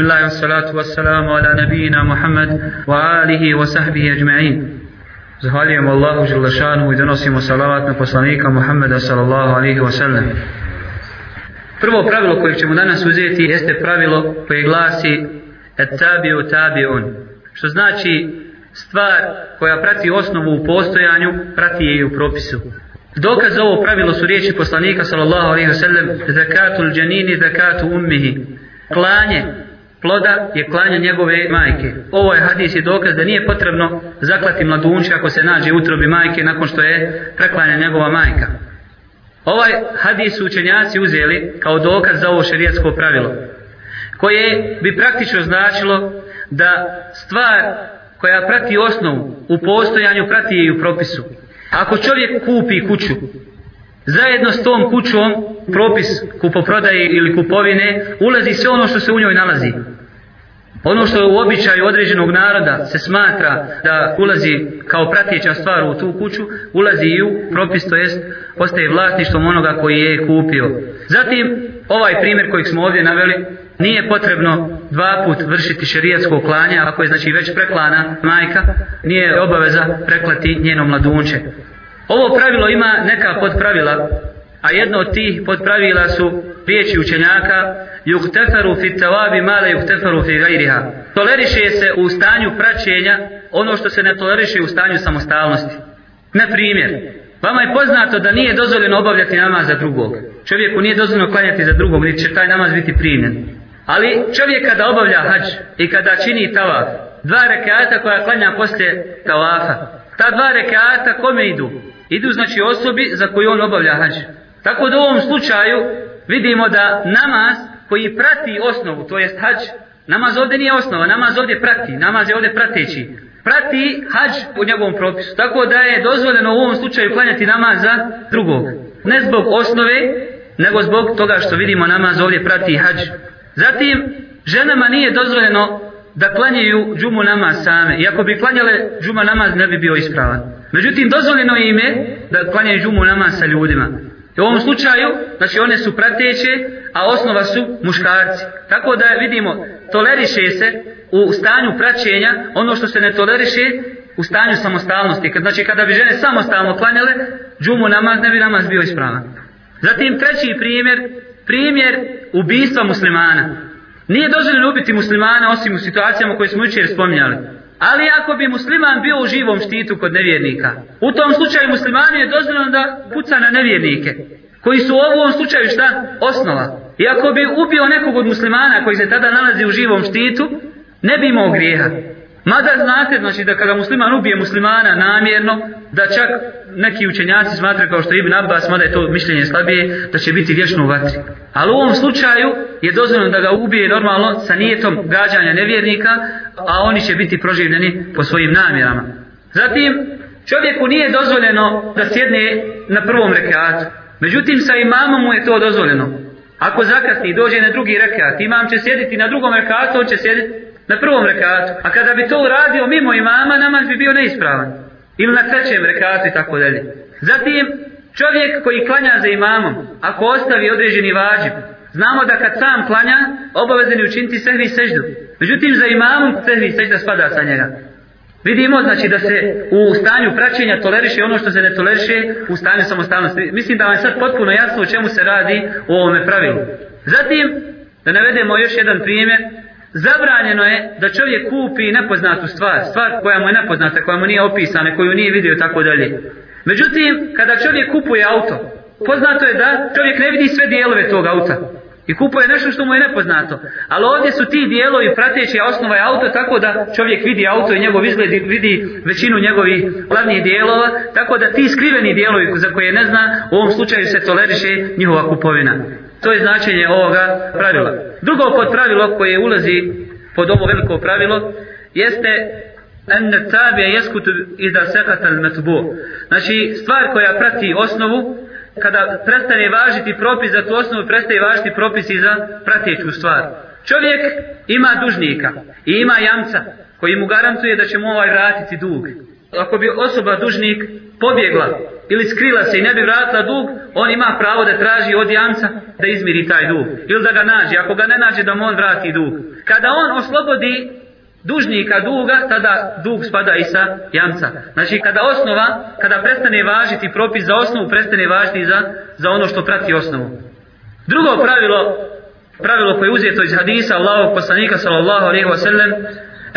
Bismillah, wassalatu wassalamu ala nabijina Muhammad wa alihi wa sahbihi ajma'in. Zahvaljujemo Allahu Želešanu i donosimo salavat na poslanika Muhammeda sallallahu alihi wa sallam. Prvo pravilo koje ćemo danas uzeti jeste pravilo koje glasi et tabiu tabiun. Što znači stvar koja prati osnovu u postojanju, prati je i u propisu. Dokaz za ovo pravilo su riječi poslanika sallallahu alaihi wa sallam zakatul džanini zakatu ummihi. Klanje ploda je klanje njegove majke. Ovo je hadis i dokaz da nije potrebno zaklati mladunče ako se nađe utrobi majke nakon što je preklanja njegova majka. Ovaj hadis su učenjaci uzeli kao dokaz za ovo šerijatsko pravilo koje bi praktično značilo da stvar koja prati osnovu u postojanju prati je i u propisu. Ako čovjek kupi kuću, zajedno s tom kućom propis kupoprodaje ili kupovine ulazi sve ono što se u njoj nalazi. Ono što je u običaju određenog naroda se smatra da ulazi kao pratjeća stvar u tu kuću, ulazi i u propis, to jest postaje vlasništvom onoga koji je kupio. Zatim, ovaj primjer kojeg smo ovdje naveli, nije potrebno dva put vršiti šerijatsko klanje, ako je znači već preklana majka, nije obaveza preklati njeno mladunče. Ovo pravilo ima neka podpravila, a jedno od tih podpravila su riječi učenjaka yuhteferu fi tawabi ma la yuhteferu fi gajriha. Toleriše se u stanju praćenja ono što se ne toleriše u stanju samostalnosti. Na primjer, vama je poznato da nije dozvoljeno obavljati namaz za drugog. Čovjeku nije dozvoljeno klanjati za drugog, niti će taj namaz biti primjen. Ali čovjek kada obavlja hađ i kada čini tavaf, dva rekata koja klanja poslije tavafa, ta dva rekata kome idu? Idu znači osobi za koju on obavlja hađ. Tako da u ovom slučaju vidimo da namaz koji prati osnovu, to jest hađ, namaz ovdje nije osnova, namaz ovdje prati, namaz je ovdje prateći. Prati hađ u njegovom propisu. Tako da je dozvoljeno u ovom slučaju klanjati namaz za drugog. Ne zbog osnove, nego zbog toga što vidimo namaz ovdje prati hađ. Zatim, ženama nije dozvoljeno da klanjaju džumu namaz same. Iako bi klanjale džuma namaz ne bi bio ispravan. Međutim, dozvoljeno im je da klanjaju džumu namaz sa ljudima. I u ovom slučaju, znači one su prateće, a osnova su muškarci. Tako da vidimo, toleriše se u stanju praćenja ono što se ne toleriše u stanju samostalnosti. Znači kada bi žene samostalno klanjale, džumu namaz ne bi namaz bio ispravan. Zatim treći primjer, primjer ubistva muslimana. Nije dozvoljeno ubiti muslimana osim u situacijama koje smo jučer spominjali. Ali ako bi musliman bio u živom štitu kod nevjernika, u tom slučaju muslimani je dozvoljeno da puca na nevjernike, koji su u ovom slučaju šta? Osnova. I ako bi ubio nekog od muslimana koji se tada nalazi u živom štitu, ne bi imao grijeha. Mada znate, znači da kada musliman ubije muslimana namjerno, da čak neki učenjaci smatraju kao što Ibn Abbas, mada je to mišljenje slabije, da će biti vječno u vatri. Ali u ovom slučaju je dozvoljeno da ga ubije normalno sa nijetom gađanja nevjernika, a oni će biti proživljeni po svojim namjerama. Zatim, čovjeku nije dozvoljeno da sjedne na prvom rekatu. Međutim, sa imamom mu je to dozvoljeno. Ako zakasni i dođe na drugi rekat, imam će sjediti na drugom rekatu, on će sjediti na prvom rekatu. A kada bi to uradio mimo imama, namaz bi bio neispravan. Ili na trećem rekatu i tako dalje. Zatim, čovjek koji klanja za imamom, ako ostavi određeni vađib, znamo da kad sam klanja, obavezan je učiniti sehvi seždu. Međutim, za imamom sehvi sežda spada sa njega. Vidimo znači da se u stanju praćenja toleriše ono što se ne toleriše u stanju samostalnosti. Mislim da vam je sad potpuno jasno o čemu se radi u ovome pravilu. Zatim, da navedemo još jedan primjer, zabranjeno je da čovjek kupi nepoznatu stvar, stvar koja mu je nepoznata, koja mu nije opisana, koju nije vidio tako dalje. Međutim, kada čovjek kupuje auto, poznato je da čovjek ne vidi sve dijelove tog auta. I kupuje nešto što mu je nepoznato. Ali ovdje su ti dijelovi prateći osnova je auto tako da čovjek vidi auto i njegov izgled vidi većinu njegovih glavnih dijelova. Tako da ti skriveni dijelovi za koje ne zna u ovom slučaju se toleriše njihova kupovina. To je značenje ovoga pravila. Drugo pod pravilo koje ulazi pod ovo veliko pravilo jeste en tabi jeskutu iza sekata al matbu. Znači stvar koja prati osnovu kada prestane važiti propis za tu osnovu prestaje važiti propis i za prateću stvar. Čovjek ima dužnika i ima jamca koji mu garantuje da će mu ovaj vratiti dug. Ako bi osoba dužnik pobjegla ili skrila se i ne bi vratila dug, on ima pravo da traži od jamca da izmiri taj dug. Ili da ga nađe, ako ga ne nađe da mu on vrati dug. Kada on oslobodi dužnika duga, tada dug spada i sa jamca. Znači kada osnova, kada prestane važiti propis za osnovu, prestane važiti za, za ono što prati osnovu. Drugo pravilo, pravilo koje je uzeto iz hadisa Allahog poslanika sallallahu alaihi wa sallam,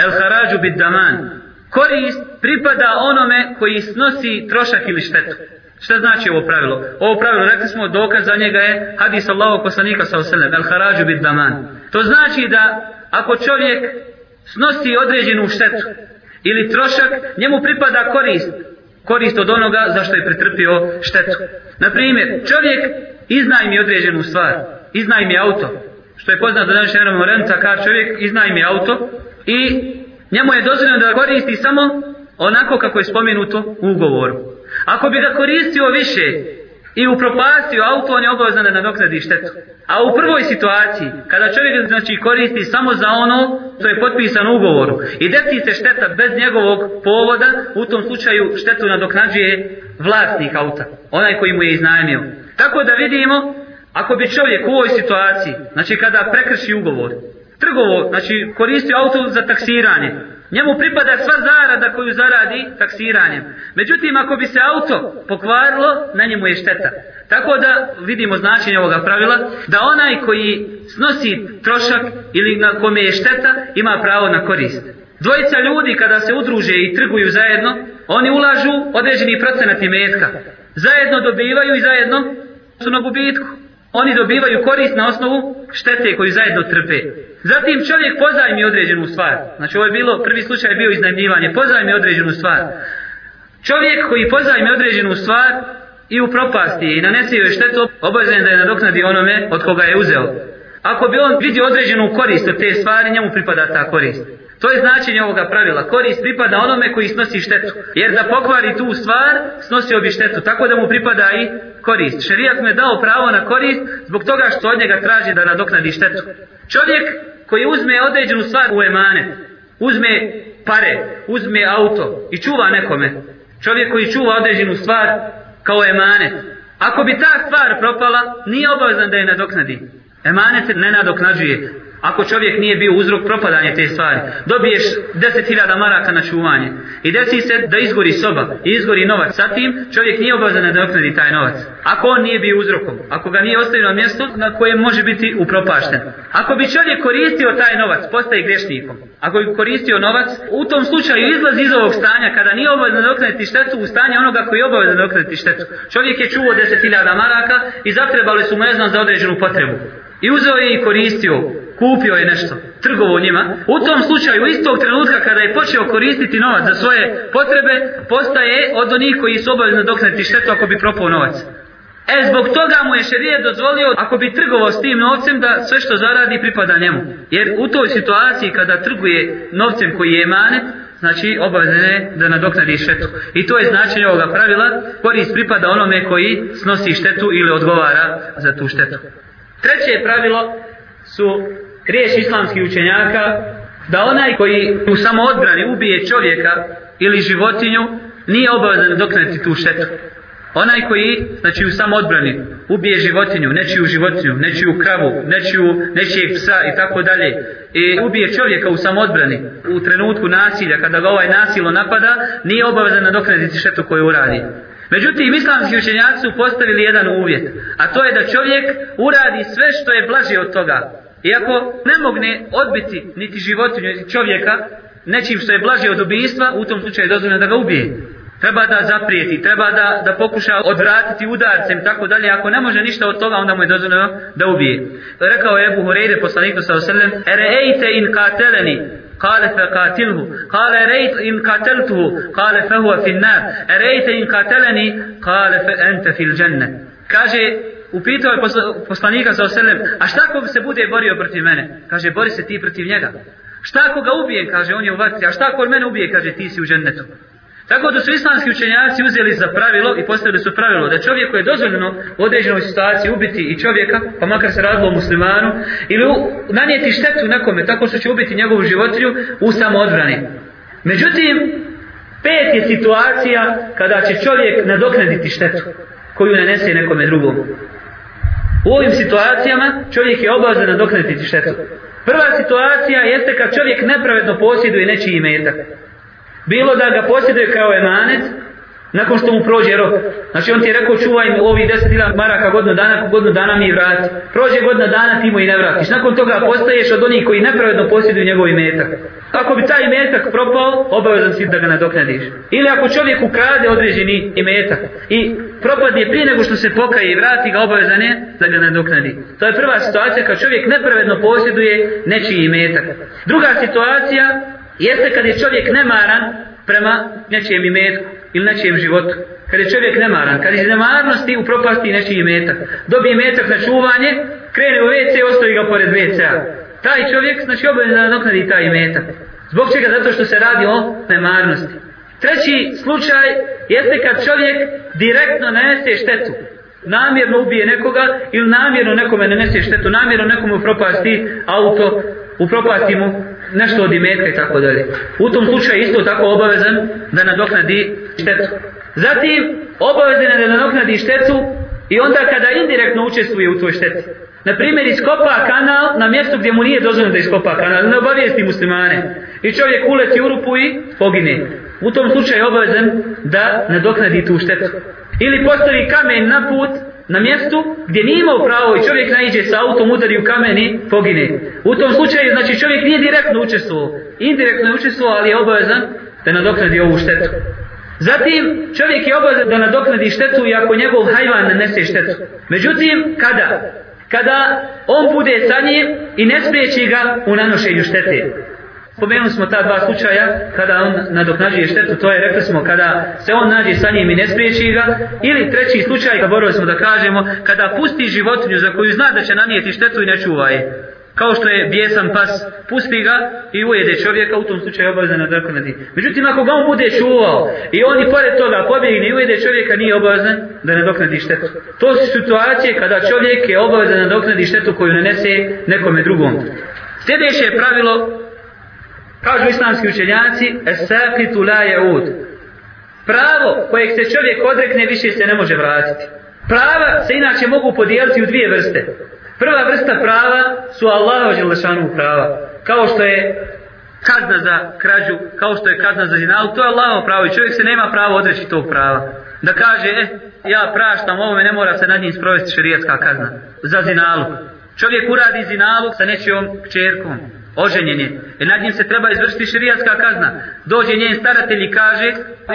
el harađu bid daman. Korist pripada onome koji snosi trošak ili štetu. Šta znači ovo pravilo? Ovo pravilo, rekli smo, dokaz za njega je hadis Allahog poslanika sallallahu oselem, el harađu bit daman. To znači da ako čovjek snosi određenu štetu ili trošak, njemu pripada korist. Korist od onoga za što je pretrpio štetu. Na primjer, čovjek iznajmi određenu stvar, iznajmi auto, što je poznato da današnje vremena renta, kad čovjek iznajmi auto i njemu je dozvoljeno da koristi samo onako kako je spomenuto u ugovoru. Ako bi ga koristio više i upropastio auto, on je obavezan da nadoknadi štetu. A u prvoj situaciji, kada čovjek znači, koristi samo za ono što je potpisano u ugovoru i desi se šteta bez njegovog povoda, u tom slučaju štetu nadoknađuje vlasnik auta, onaj koji mu je iznajmio. Tako da vidimo, ako bi čovjek u ovoj situaciji, znači kada prekrši ugovor, trgovo, znači koristio auto za taksiranje, njemu pripada sva zarada koju zaradi taksiranjem. Međutim, ako bi se auto pokvarilo, na njemu je šteta. Tako da vidimo značenje ovoga pravila, da onaj koji snosi trošak ili na kome je šteta, ima pravo na korist. Dvojica ljudi kada se udruže i trguju zajedno, oni ulažu određeni procenat imetka. Zajedno dobivaju i zajedno su na gubitku. Oni dobivaju korist na osnovu štete koju zajedno trpe. Zatim čovjek pozajmi određenu stvar. Znači ovo je bilo, prvi slučaj je bio iznajmljivanje. Pozajmi određenu stvar. Čovjek koji pozajmi određenu stvar i u propasti i nanese joj štetu, obavezan da je nadoknadi onome od koga je uzeo. Ako bi on vidio određenu korist od te stvari, njemu pripada ta korist. To je značenje ovoga pravila. Korist pripada onome koji snosi štetu. Jer da pokvari tu stvar, snosio bi štetu. Tako da mu pripada i korist. Šerijat mu je dao pravo na korist zbog toga što od njega traži da nadoknadi štetu. Čovjek koji uzme određenu stvar u emane, uzme pare, uzme auto i čuva nekome. Čovjek koji čuva određenu stvar kao emanet. Ako bi ta stvar propala, nije obavezan da je nadoknadi. Emanet ne nadoknađuje ako čovjek nije bio uzrok propadanja te stvari. Dobiješ 10.000 maraka na čuvanje i desi se da izgori soba i izgori novac. Sa tim čovjek nije obavezan da doknadi taj novac. Ako on nije bio uzrokom, ako ga nije ostavio na mjesto na kojem može biti upropašten. Ako bi čovjek koristio taj novac, postaje grešnikom. Ako bi koristio novac, u tom slučaju izlazi iz ovog stanja kada nije obavezan da doknadi štetu u stanje onoga koji je obavezan da doknadi štetu. Čovjek je čuo 10.000 maraka i zatrebali su mu ne znam za određenu potrebu. I uzeo je i koristio kupio je nešto, trgovo njima, u tom slučaju istog trenutka kada je počeo koristiti novac za svoje potrebe, postaje od onih koji su obavezni dokneti štetu ako bi propao novac. E, zbog toga mu je šerije dozvolio, ako bi trgovao s tim novcem, da sve što zaradi pripada njemu. Jer u toj situaciji kada trguje novcem koji je emanet, znači obavezno je da nadoknadi štetu. I to je značenje ovoga pravila, korist pripada onome koji snosi štetu ili odgovara za tu štetu. Treće pravilo su riješ islamskih učenjaka da onaj koji u samoodbrani ubije čovjeka ili životinju nije obavezan doknati tu štetu. Onaj koji, znači u samoodbrani, ubije životinju, nečiju životinju, nečiju kravu, nečiju, nečijeg psa i tako dalje, i ubije čovjeka u samoodbrani, u trenutku nasilja, kada ga ovaj nasilo napada, nije obavezan nadoknaditi štetu koju uradi. Međutim, islamski učenjaci su postavili jedan uvjet, a to je da čovjek uradi sve što je blaže od toga, Iako ne mogne odbiti niti životinju, niti čovjeka, nečim što je blaže od ubijstva, u tom slučaju je dozvoljeno da ga ubije. Treba da zaprijeti, treba da, da pokuša odvratiti udarcem, tako dalje. Ako ne može ništa od toga, onda mu je dozvoljeno da ubije. Rekao je Ebu Hureyre, poslaniku sa osallam, Ereite in kateleni, قال فقاتله قال ريت إن قتلته قال فهو في النار أريت إن قتلني قال فأنت في الجنة kaže upitao je poslanika sa oselem, a šta ako se bude borio protiv mene? Kaže, bori se ti protiv njega. Šta ako ga ubije? Kaže, on je u vatri. A šta ako mene ubije? Kaže, ti si u džennetu. Tako da su islamski učenjaci uzeli za pravilo i postavili su pravilo da čovjek koji je dozvoljeno u određenoj situaciji ubiti i čovjeka, pa makar se radilo o muslimanu, ili nanijeti štetu nekome tako što će ubiti njegovu životinju u samoodbrani. Međutim, Pet je situacija kada će čovjek nadoknaditi štetu koju nanese nekome drugom. U ovim situacijama čovjek je obavezan nadoknaditi štetu. Prva situacija jeste kad čovjek nepravedno posjeduje nečiji imetak. Bilo da ga posjeduje kao emanet, nakon što mu prođe rok. Znači on ti je rekao čuvaj mi ovi 10.000 maraka godinu dana, godinu dana mi vrati. Prođe godina dana ti mu i ne vratiš. Nakon toga postaješ od onih koji nepravedno posjeduju njegov imetak. Ako bi taj imetak propao, obavezan si da ga nadoknadiš. Ili ako čovjek ukrade određeni imetak i propadne prije nego što se pokaje i vrati ga, obavezan je da ga nadoknadi. To je prva situacija kad čovjek nepravedno posjeduje nečiji imetak. Druga situacija jeste kad je čovjek nemaran prema nečijem imetku ili nečijem životu. Kad je čovjek nemaran, kad iz nemarnosti upropasti nečiji metak, dobije metak na čuvanje, krene u WC, ostavi ga pored WC-a. Taj čovjek, znači obavezno da nadoknadi taj metak. Zbog čega? Zato što se radi o nemarnosti. Treći slučaj jeste kad čovjek direktno nanese štetu. Namjerno ubije nekoga ili namjerno nekome nanese štetu, namjerno nekomu propasti auto, upropasti mu nešto od imetka i tako dalje. U tom slučaju isto tako obavezan da nadoknadi štetu. Zatim, obavezan je da nadoknadi štetu i onda kada indirektno učestvuje u toj šteti. Na primjer, iskopa kanal na mjestu gdje mu nije dozvoljeno da iskopa kanal, ne obavijesti muslimane. I čovjek uleti u rupu i pogine. U tom slučaju je obavezan da nadoknadi tu štetu. Ili postavi kamen na put na mjestu gdje nije imao pravo i čovjek naiđe sa autom, udari u kamen i pogine. U tom slučaju, znači čovjek nije direktno učestvovao, indirektno je učestvovao, ali je obavezan da nadoknadi ovu štetu. Zatim, čovjek je obavezan da nadoknadi štetu i ako njegov hajvan nanese štetu. Međutim, kada? Kada on bude sa njim i ne spriječi ga u nanošenju štete. Spomenuli smo ta dva slučaja kada on nadoknađuje štetu, to je rekli smo kada se on nađe sa njim i ne spriječi ga, ili treći slučaj, zaborali borili smo da kažemo, kada pusti životinju za koju zna da će nanijeti štetu i ne čuva je. Kao što je bijesan pas, pusti ga i ujede čovjeka, u tom slučaju obavezan na nadoknadi. Međutim, ako ga on bude čuvao i on i pored toga pobjegne i ujede čovjeka, nije obavezan da nadoknadi štetu. To su situacije kada čovjek je obavezan na nadoknadi štetu koju nanese nekome drugom. Sljedeće pravilo Kažu islamski učenjaci, esakitu la je'ud. Pravo kojeg se čovjek odrekne više se ne može vratiti. Prava se inače mogu podijeliti u dvije vrste. Prva vrsta prava su Allaho želešanu prava. Kao što je kazna za krađu, kao što je kazna za zinalu, to je Allahovo pravo i čovjek se nema pravo odreći tog prava. Da kaže, eh, ja praštam ovome, ne mora se nad njim sprovesti šerijatska kazna za zinalu. Čovjek uradi zinalu sa nečijom čerkom oženjen je. I nad njim se treba izvršiti širijatska kazna. Dođe njen staratelj i kaže,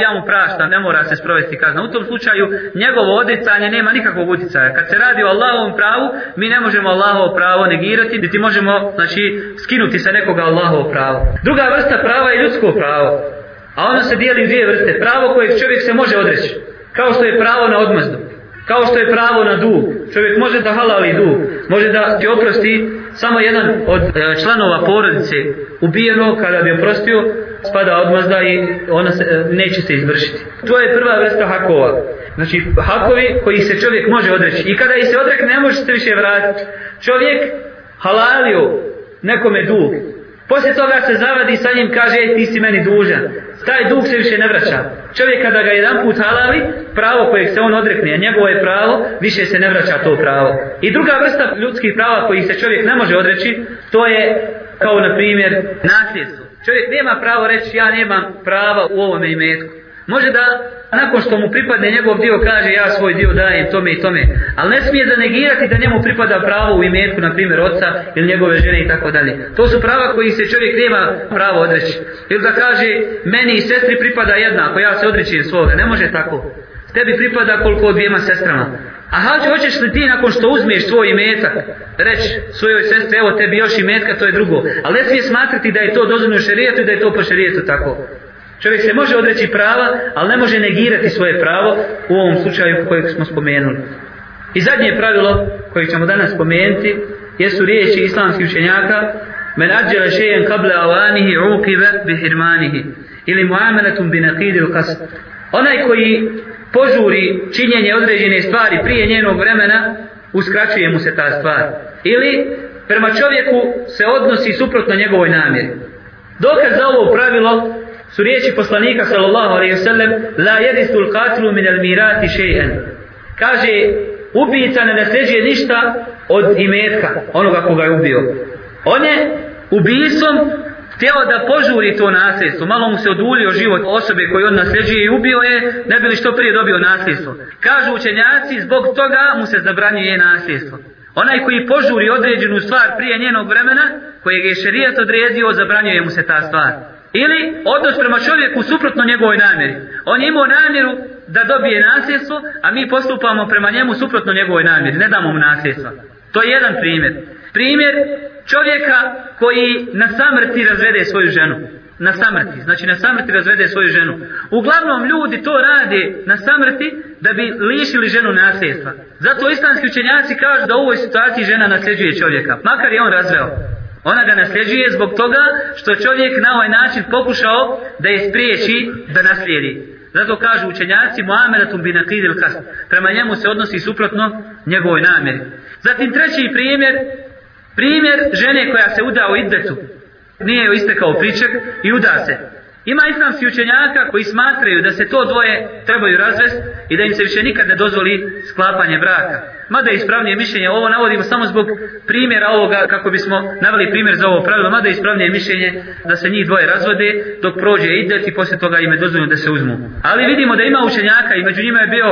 ja mu praštam, ne mora se sprovesti kazna. U tom slučaju njegovo odricanje nema nikakvog utjecaja. Kad se radi o Allahovom pravu, mi ne možemo Allahovo pravo negirati, niti možemo znači, skinuti sa nekoga Allahovo pravo. Druga vrsta prava je ljudsko pravo. A ono se dijeli u dvije vrste. Pravo kojeg čovjek se može odreći. Kao što je pravo na odmazdu. Kao što je pravo na dug. Čovjek može da halali dug. Može da ti oprosti samo jedan od e, članova porodice ubijeno kada bi oprostio spada odmazda i ona se, e, neće se izvršiti. To je prva vrsta hakova. Znači hakovi koji se čovjek može odreći. I kada ih se odrekne ne može se više vratiti. Čovjek halalio nekome dug. Poslije toga se zavadi sa njim kaže ti si meni dužan. Taj dug se više ne vraća. Čovjek kada ga jedan put halavi, pravo kojeg se on odrekne, a njegovo je pravo, više se ne vraća to pravo. I druga vrsta ljudskih prava kojih se čovjek ne može odreći, to je kao na primjer nasljedstvo. Čovjek nema pravo reći ja nemam prava u ovome imetku. Može da nakon što mu pripadne njegov dio kaže ja svoj dio dajem tome i tome. Ali ne smije zanegirati da njemu pripada pravo u imetku, na primjer oca ili njegove žene i tako dalje. To su prava koji se čovjek nema pravo odreći. Ili da kaže meni i sestri pripada jednako, ja se odrećim svoga. Ne može tako. Tebi pripada koliko dvijema sestrama. A hađe, hoćeš li ti nakon što uzmiješ svoj imetak, reći svojoj sestri, evo tebi još imetka, to je drugo. Ali ne smije smatrati da je to dozvoljeno šerijetu i da je to po šerijetu tako. Čovjek se može odreći prava, ali ne može negirati svoje pravo u ovom slučaju kojeg smo spomenuli. I zadnje pravilo koje ćemo danas spomenuti jesu riječi islamskih učenjaka men ađele šejen kable avanihi uqive bihirmanihi ili bi naqidil qasd. Onaj koji požuri činjenje određene stvari prije njenog vremena, uskraćuje mu se ta stvar. Ili prema čovjeku se odnosi suprotno njegovoj namjeri. Dokaz za ovo pravilo su riječi poslanika sallallahu alaihi wasallam la yadisul qatilu min al mirati shay'an kaže ubijica ne nasljeđuje ništa od imetka onoga koga je ubio. On je ubijstvom htio da požuri to nasljedstvo. Malo mu se oduljio život osobe koju on nasljeđuje i ubio je ne bi li što prije dobio nasljedstvo. Kažu učenjaci zbog toga mu se zabranjuje nasljedstvo. Onaj koji požuri određenu stvar prije njenog vremena kojeg je šerijat odredio zabranjuje mu se ta stvar. Ili odnos prema čovjeku suprotno njegovoj namjeri. On je imao namjeru da dobije nasljedstvo, a mi postupamo prema njemu suprotno njegovoj namjeri. Ne damo mu nasljedstva. To je jedan primjer. Primjer čovjeka koji na samrti razvede svoju ženu. Na samrti. Znači na samrti razvede svoju ženu. Uglavnom ljudi to rade na samrti da bi lišili ženu nasljedstva. Zato islamski učenjaci kažu da u ovoj situaciji žena nasljeđuje čovjeka. Makar je on razveo. Ona ga nasljeđuje zbog toga što čovjek na ovaj način pokušao da je spriječi da naslijedi. Zato kažu učenjaci Muameratum bin Akidil Kas. Prema njemu se odnosi suprotno njegovoj namjeri. Zatim treći primjer, primjer žene koja se uda u iddetu. Nije joj istekao pričak i uda se. Ima islamski učenjaka koji smatraju da se to dvoje trebaju razvesti i da im se više nikad ne dozvoli sklapanje braka. Mada je ispravnije mišljenje, ovo navodimo samo zbog primjera ovoga, kako bismo naveli primjer za ovo pravilo, mada je ispravnije mišljenje da se njih dvoje razvode dok prođe idet i poslije toga im je dozvoljeno da se uzmu. Ali vidimo da ima učenjaka i među njima je bio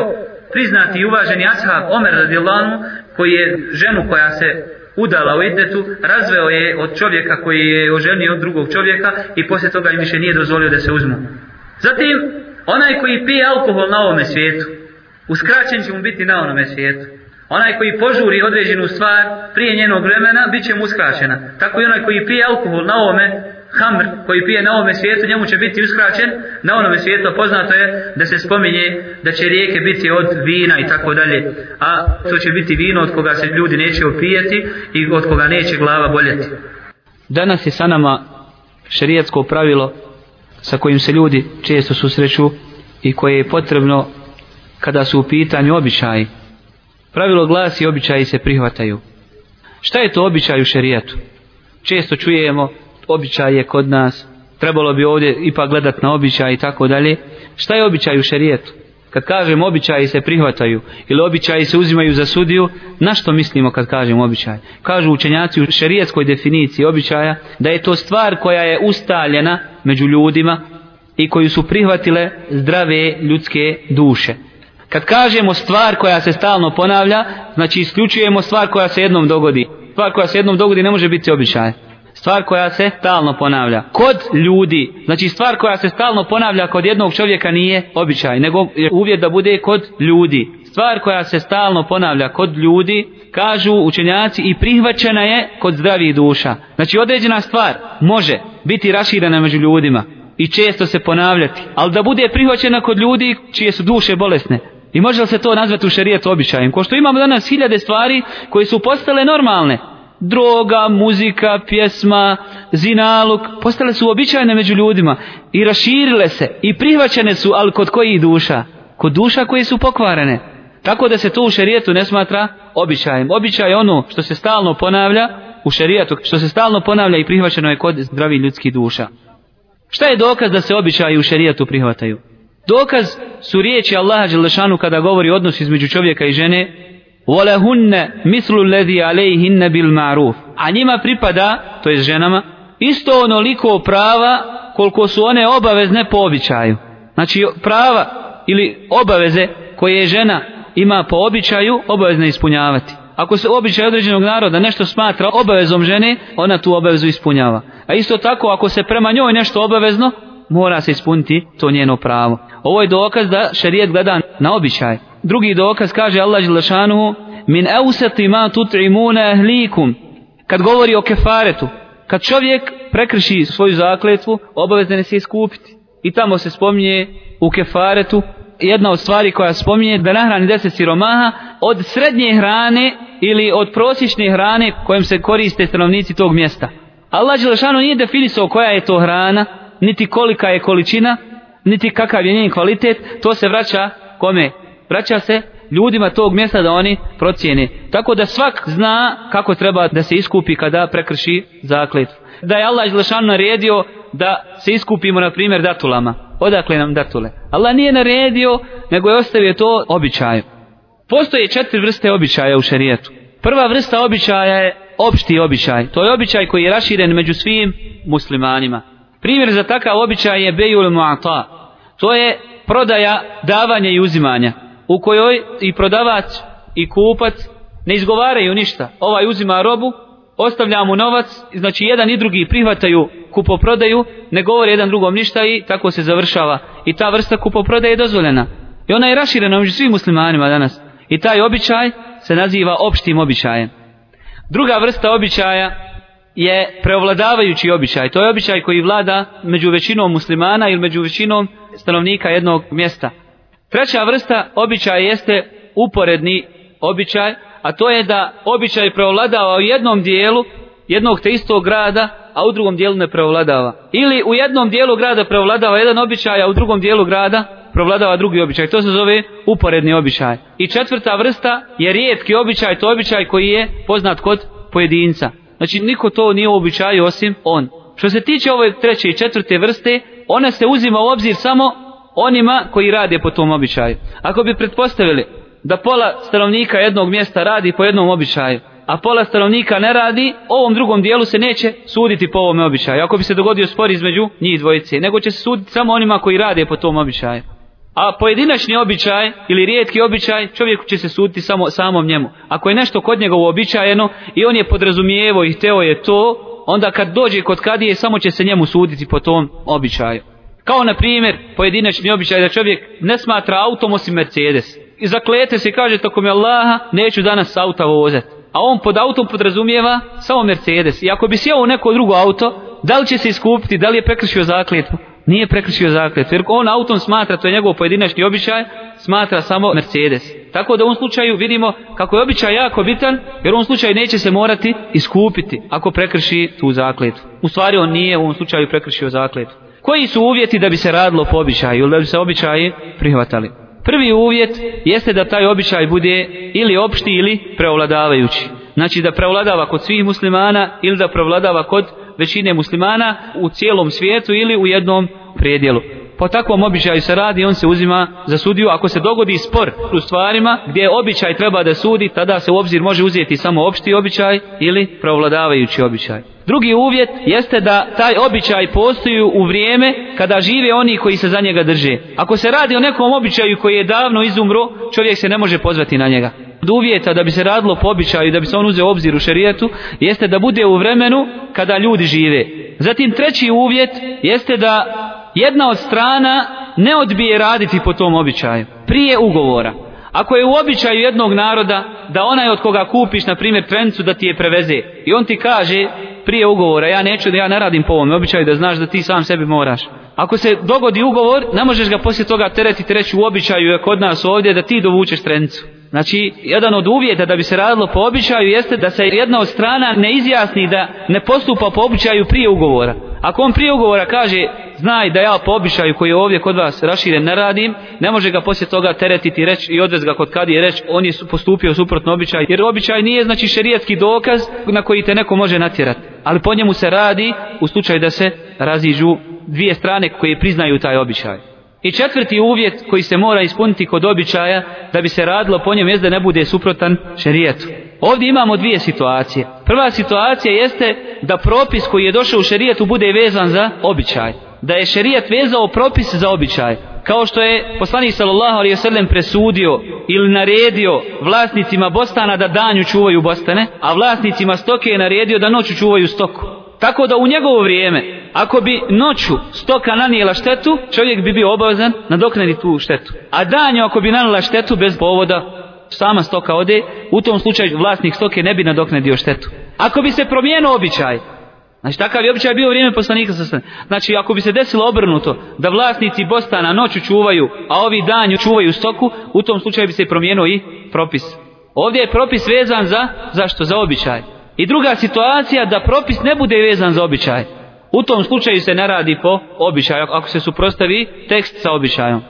priznati i uvaženi ashab Omer radijallahu koji je ženu koja se udala u idetu, razveo je od čovjeka koji je oženio od drugog čovjeka i poslije toga im više nije dozvolio da se uzmu. Zatim, onaj koji pije alkohol na ovome svijetu, uskraćen će mu biti na onome svijetu. Onaj koji požuri određenu stvar prije njenog vremena, bit će mu uskraćena. Tako i onaj koji pije alkohol na ovome hamr koji pije na ovome svijetu, njemu će biti uskraćen na onome svijetu, poznato je da se spominje da će rijeke biti od vina i tako dalje, a to će biti vino od koga se ljudi neće opijeti i od koga neće glava boljeti. Danas je sa nama šerijatsko pravilo sa kojim se ljudi često susreću i koje je potrebno kada su u pitanju običaji. Pravilo glasi običaji se prihvataju. Šta je to običaj u šerijatu? Često čujemo običaj je kod nas, trebalo bi ovdje ipak gledat na običaj i tako dalje. Šta je običaj u šerijetu? Kad kažem običaji se prihvataju ili običaji se uzimaju za sudiju, na što mislimo kad kažem običaj? Kažu učenjaci u šerijetskoj definiciji običaja da je to stvar koja je ustaljena među ljudima i koju su prihvatile zdrave ljudske duše. Kad kažemo stvar koja se stalno ponavlja, znači isključujemo stvar koja se jednom dogodi. Stvar koja se jednom dogodi ne može biti običaj stvar koja se stalno ponavlja. Kod ljudi, znači stvar koja se stalno ponavlja kod jednog čovjeka nije običaj, nego je uvjet da bude kod ljudi. Stvar koja se stalno ponavlja kod ljudi, kažu učenjaci i prihvaćena je kod zdravih duša. Znači određena stvar može biti raširana među ljudima i često se ponavljati, ali da bude prihvaćena kod ljudi čije su duše bolesne. I može li se to nazvati u šarijetu običajem? Ko što imamo danas hiljade stvari koje su postale normalne, droga, muzika, pjesma, zinaluk, postale su običajne među ljudima i raširile se i prihvaćene su, ali kod kojih duša? Kod duša koje su pokvarene. Tako da se to u šerijetu ne smatra običajem. Običaj je ono što se stalno ponavlja u šerijetu, što se stalno ponavlja i prihvaćeno je kod zdravih ljudskih duša. Šta je dokaz da se običaji u šerijetu prihvataju? Dokaz su riječi Allaha Đelešanu kada govori odnos između čovjeka i žene وَلَهُنَّ مِثْلُ الَّذِي عَلَيْهِنَّ بِالْمَعْرُوفِ A njima pripada, to je ženama, isto onoliko prava koliko su one obavezne po običaju. Znači prava ili obaveze koje žena ima po običaju obavezne ispunjavati. Ako se običaj određenog naroda nešto smatra obavezom žene, ona tu obavezu ispunjava. A isto tako ako se prema njoj nešto obavezno, mora se ispuniti to njeno pravo. Ovo je dokaz da šarijet gleda na običaj. Drugi dokaz kaže Allah Đelešanuhu min euseti ma tut'imuna ahlikum kad govori o kefaretu kad čovjek prekrši svoju zakletvu obavezne se iskupiti i tamo se spominje u kefaretu jedna od stvari koja spominje da nahrani deset siromaha od srednje hrane ili od prosječne hrane kojom se koriste stanovnici tog mjesta Allah Đelešanu nije definisao koja je to hrana niti kolika je količina niti kakav je njen kvalitet to se vraća kome vraća se ljudima tog mjesta da oni procijene. Tako da svak zna kako treba da se iskupi kada prekrši zaklet. Da je Allah Želešan naredio da se iskupimo na primjer datulama. Odakle nam datule? Allah nije naredio, nego je ostavio to običaju. Postoje četiri vrste običaja u šerijetu. Prva vrsta običaja je opšti običaj. To je običaj koji je raširen među svim muslimanima. Primjer za takav običaj je bejul mu'ata. To je prodaja, davanja i uzimanja. U kojoj i prodavac i kupac ne izgovaraju ništa. Ovaj uzima robu, ostavlja mu novac, znači jedan i drugi prihvataju kupoprodaju, ne govore jedan drugom ništa i tako se završava. I ta vrsta kupoprodaje je dozvoljena. I ona je raširena među svim muslimanima danas. I taj običaj se naziva opštim običajem. Druga vrsta običaja je preovladavajući običaj. To je običaj koji vlada među većinom muslimana ili među većinom stanovnika jednog mjesta. Treća vrsta običaja jeste uporedni običaj, a to je da običaj preovladava u jednom dijelu jednog te istog grada, a u drugom dijelu ne preovladava. Ili u jednom dijelu grada preovladava jedan običaj, a u drugom dijelu grada preovladava drugi običaj. To se zove uporedni običaj. I četvrta vrsta je rijetki običaj, to je običaj koji je poznat kod pojedinca. Znači niko to nije običaj osim on. Što se tiče ove treće i četvrte vrste, ona se uzima u obzir samo onima koji rade po tom običaju. Ako bi pretpostavili da pola stanovnika jednog mjesta radi po jednom običaju, a pola stanovnika ne radi, ovom drugom dijelu se neće suditi po ovom običaju. Ako bi se dogodio spor između njih dvojice, nego će se suditi samo onima koji rade po tom običaju. A pojedinačni običaj ili rijetki običaj, čovjeku će se suditi samo samom njemu. Ako je nešto kod njega uobičajeno i on je podrazumijevo i hteo je to, onda kad dođe kod kadije, samo će se njemu suditi po tom običaju. Kao na primjer, pojedinačni običaj da čovjek ne smatra autom osim Mercedes. I zaklete se i kaže tako mi Allaha, neću danas auta vozati. A on pod autom podrazumijeva samo Mercedes. I ako bi sjeo u neko drugo auto, da li će se iskupiti, da li je prekršio zakletvu? Nije prekršio zaklet, jer on autom smatra, to je njegov pojedinačni običaj, smatra samo Mercedes. Tako da u ovom slučaju vidimo kako je običaj jako bitan, jer u ovom slučaju neće se morati iskupiti ako prekrši tu zakletu. U stvari on nije u ovom slučaju prekršio zakletu. Koji su uvjeti da bi se radilo po običaju ili da bi se običaji prihvatali? Prvi uvjet jeste da taj običaj bude ili opšti ili preovladavajući. Znači da preovladava kod svih muslimana ili da preovladava kod većine muslimana u cijelom svijetu ili u jednom predjelu. Po takvom običaju se radi, on se uzima za sudiju. Ako se dogodi spor u stvarima gdje običaj treba da sudi, tada se u obzir može uzeti samo opšti običaj ili pravladavajući običaj. Drugi uvjet jeste da taj običaj postoji u vrijeme kada žive oni koji se za njega drže. Ako se radi o nekom običaju koji je davno izumro, čovjek se ne može pozvati na njega od uvjeta da bi se radilo po običaju da bi se on uzeo obzir u šerijetu jeste da bude u vremenu kada ljudi žive. Zatim treći uvjet jeste da jedna od strana ne odbije raditi po tom običaju prije ugovora. Ako je u običaju jednog naroda da onaj od koga kupiš na primjer trencu da ti je preveze i on ti kaže prije ugovora ja neću da ja ne radim po ovom običaju da znaš da ti sam sebi moraš. Ako se dogodi ugovor, ne možeš ga poslije toga teretiti reći u običaju je kod nas ovdje da ti dovučeš trencu. Znači, jedan od uvjeta da bi se radilo po običaju jeste da se jedna od strana ne izjasni da ne postupa po običaju prije ugovora. Ako on prije ugovora kaže, znaj da ja po običaju koji je ovdje kod vas raširen ne radim, ne može ga poslije toga teretiti reč i odvez ga kod kad je reč, on je postupio suprotno običaj. Jer običaj nije znači šerijetski dokaz na koji te neko može natjerati. Ali po njemu se radi u slučaju da se raziđu dvije strane koje priznaju taj običaj. I četvrti uvjet koji se mora ispuniti kod običaja da bi se radilo po njem jest da ne bude suprotan šerijetu. Ovdje imamo dvije situacije. Prva situacija jeste da propis koji je došao u šerijetu bude vezan za običaj. Da je šerijet vezao propis za običaj. Kao što je poslanik sallallahu alejhi ve sellem presudio ili naredio vlasnicima bostana da danju čuvaju bostane, a vlasnicima stoke je naredio da noću čuvaju stoku. Tako da u njegovo vrijeme ako bi noću stoka nanijela štetu, čovjek bi bio obavezan nadoknaditi tu štetu. A danju ako bi nanijela štetu bez povoda, sama stoka ode, u tom slučaju vlasnik stoke ne bi nadoknadio štetu. Ako bi se promijenio običaj, znači takav je običaj bio vrijeme poslanika sa sve. Znači ako bi se desilo obrnuto, da vlasnici bostana noću čuvaju, a ovi danju čuvaju stoku, u tom slučaju bi se promijenio i propis. Ovdje je propis vezan za, zašto? Za običaj. I druga situacija da propis ne bude vezan za običaj. U tom slučaju se ne radi po običaju, ako se suprostavi tekst sa običajom.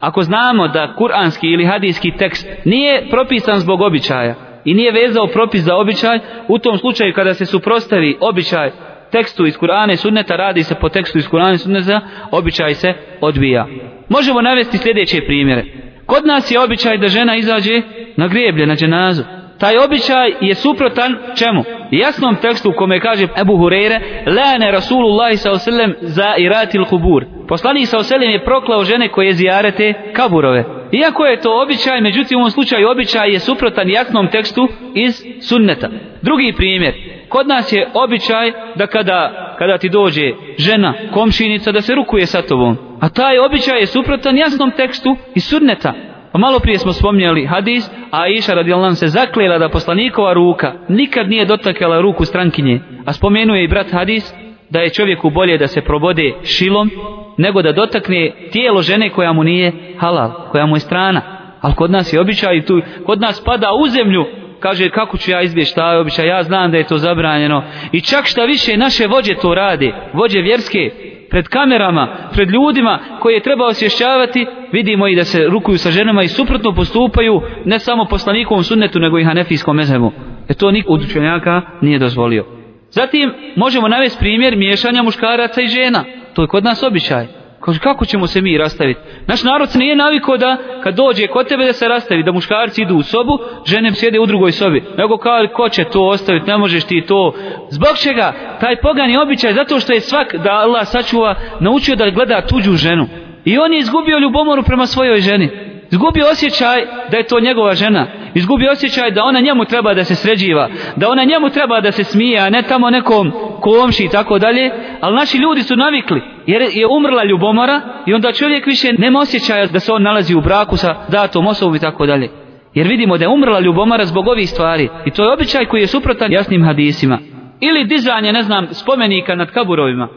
Ako znamo da kuranski ili hadijski tekst nije propisan zbog običaja i nije vezao propis za običaj, u tom slučaju kada se suprostavi običaj tekstu iz Kur'ana i Sunneta, radi se po tekstu iz Kur'ana i Sunneta, običaj se odbija. Možemo navesti sljedeće primjere. Kod nas je običaj da žena izađe na greblje, na dženazu. Taj običaj je suprotan čemu? Jasnom tekstu u kome kaže Ebu Hureyre, Lane Rasulullah s.a.v. za iratil kubur. Poslanik s.a.v. je proklao žene koje zijarete kaburove. Iako je to običaj, međutim u ovom slučaju običaj je suprotan jasnom tekstu iz sunneta. Drugi primjer, kod nas je običaj da kada, kada ti dođe žena, komšinica, da se rukuje sa tobom. A taj običaj je suprotan jasnom tekstu iz sunneta. Pa malo prije smo spomnjali hadis, a Iša radijalan se zaklela da poslanikova ruka nikad nije dotakala ruku strankinje. A spomenuje i brat hadis da je čovjeku bolje da se probode šilom nego da dotakne tijelo žene koja mu nije halal, koja mu je strana. Ali kod nas je običaj tu, kod nas pada u zemlju, kaže kako ću ja izbjeći taj običaj, ja znam da je to zabranjeno. I čak šta više naše vođe to rade, vođe vjerske, pred kamerama, pred ljudima koje treba osvješćavati, vidimo i da se rukuju sa ženama i suprotno postupaju ne samo poslanikovom sunnetu, nego i hanefijskom mezhemu. E to nik od učenjaka nije dozvolio. Zatim možemo navesti primjer miješanja muškaraca i žena. To je kod nas običaj. Kaže, kako ćemo se mi rastaviti? Naš narod se nije navikao da kad dođe kod tebe da se rastavi, da muškarci idu u sobu, žene sjede u drugoj sobi. Nego kao, ko će to ostaviti, ne možeš ti to. Zbog čega? Taj pogani običaj, zato što je svak, da Allah sačuva, naučio da gleda tuđu ženu. I on je izgubio ljubomoru prema svojoj ženi. Izgubio osjećaj da je to njegova žena. Izgubio osjećaj da ona njemu treba da se sređiva. Da ona njemu treba da se smije, a ne tamo nekom komši i tako dalje. Ali naši ljudi su navikli. Jer je umrla ljubomora i onda čovjek više nema osjećaja da se on nalazi u braku sa datom osobom i tako dalje. Jer vidimo da je umrla ljubomora zbog ovih stvari. I to je običaj koji je suprotan jasnim hadisima. Ili dizanje, ne znam, spomenika nad kaburovima.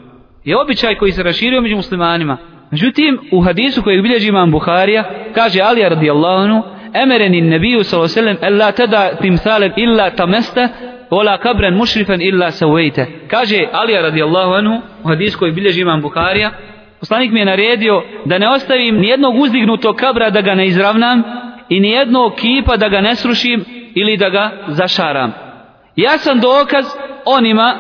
Je običaj koji se raširio među muslimanima. Međutim, u hadisu kojeg bilježi imam Buharija, kaže Ali radijallahu anhu, emereni nebiju sallallahu alaihi sellem la tada timthalem illa tamesta, wala kabren mušrifen illa sawaita Kaže Ali radijallahu anhu, u hadisu kojeg bilježi imam Buharija, poslanik mi je naredio da ne ostavim nijednog uzdignutog kabra da ga ne izravnam i nijednog kipa da ga ne srušim ili da ga zašaram. Ja sam dokaz onima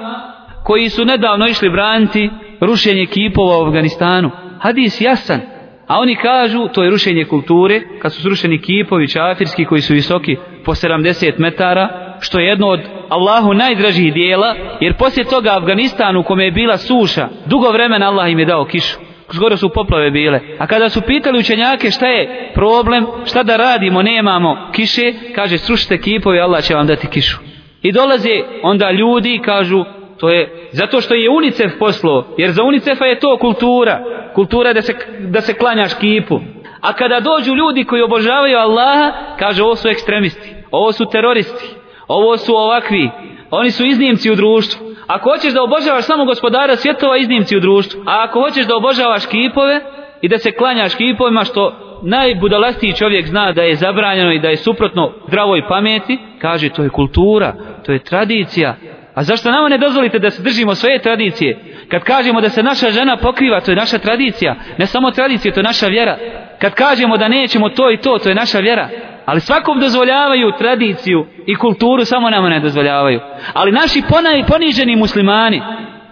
koji su nedavno išli braniti rušenje kipova u Afganistanu hadis jasan. A oni kažu, to je rušenje kulture, kad su srušeni kipovi čafirski koji su visoki po 70 metara, što je jedno od Allahu najdražih dijela, jer poslije toga Afganistanu u kome je bila suša, dugo vremena Allah im je dao kišu. Skoro su poplave bile. A kada su pitali učenjake šta je problem, šta da radimo, nemamo kiše, kaže srušite kipovi, Allah će vam dati kišu. I dolaze onda ljudi kažu, to je zato što je UNICEF poslo, jer za UNICEF-a je to kultura, kultura da se, da se klanjaš kipu. A kada dođu ljudi koji obožavaju Allaha, kaže ovo su ekstremisti, ovo su teroristi, ovo su ovakvi, oni su iznimci u društvu. Ako hoćeš da obožavaš samo gospodara svjetova, iznimci u društvu. A ako hoćeš da obožavaš kipove i da se klanjaš kipovima, što najbudalastiji čovjek zna da je zabranjeno i da je suprotno zdravoj pameti, kaže to je kultura, to je tradicija, A zašto nama ne dozvolite da se držimo svoje tradicije? Kad kažemo da se naša žena pokriva, to je naša tradicija. Ne samo tradicija, to je naša vjera. Kad kažemo da nećemo to i to, to je naša vjera. Ali svakom dozvoljavaju tradiciju i kulturu, samo nama ne dozvoljavaju. Ali naši ponaj, poniženi muslimani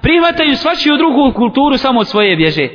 prihvataju svačiju drugu kulturu samo od svoje bježe.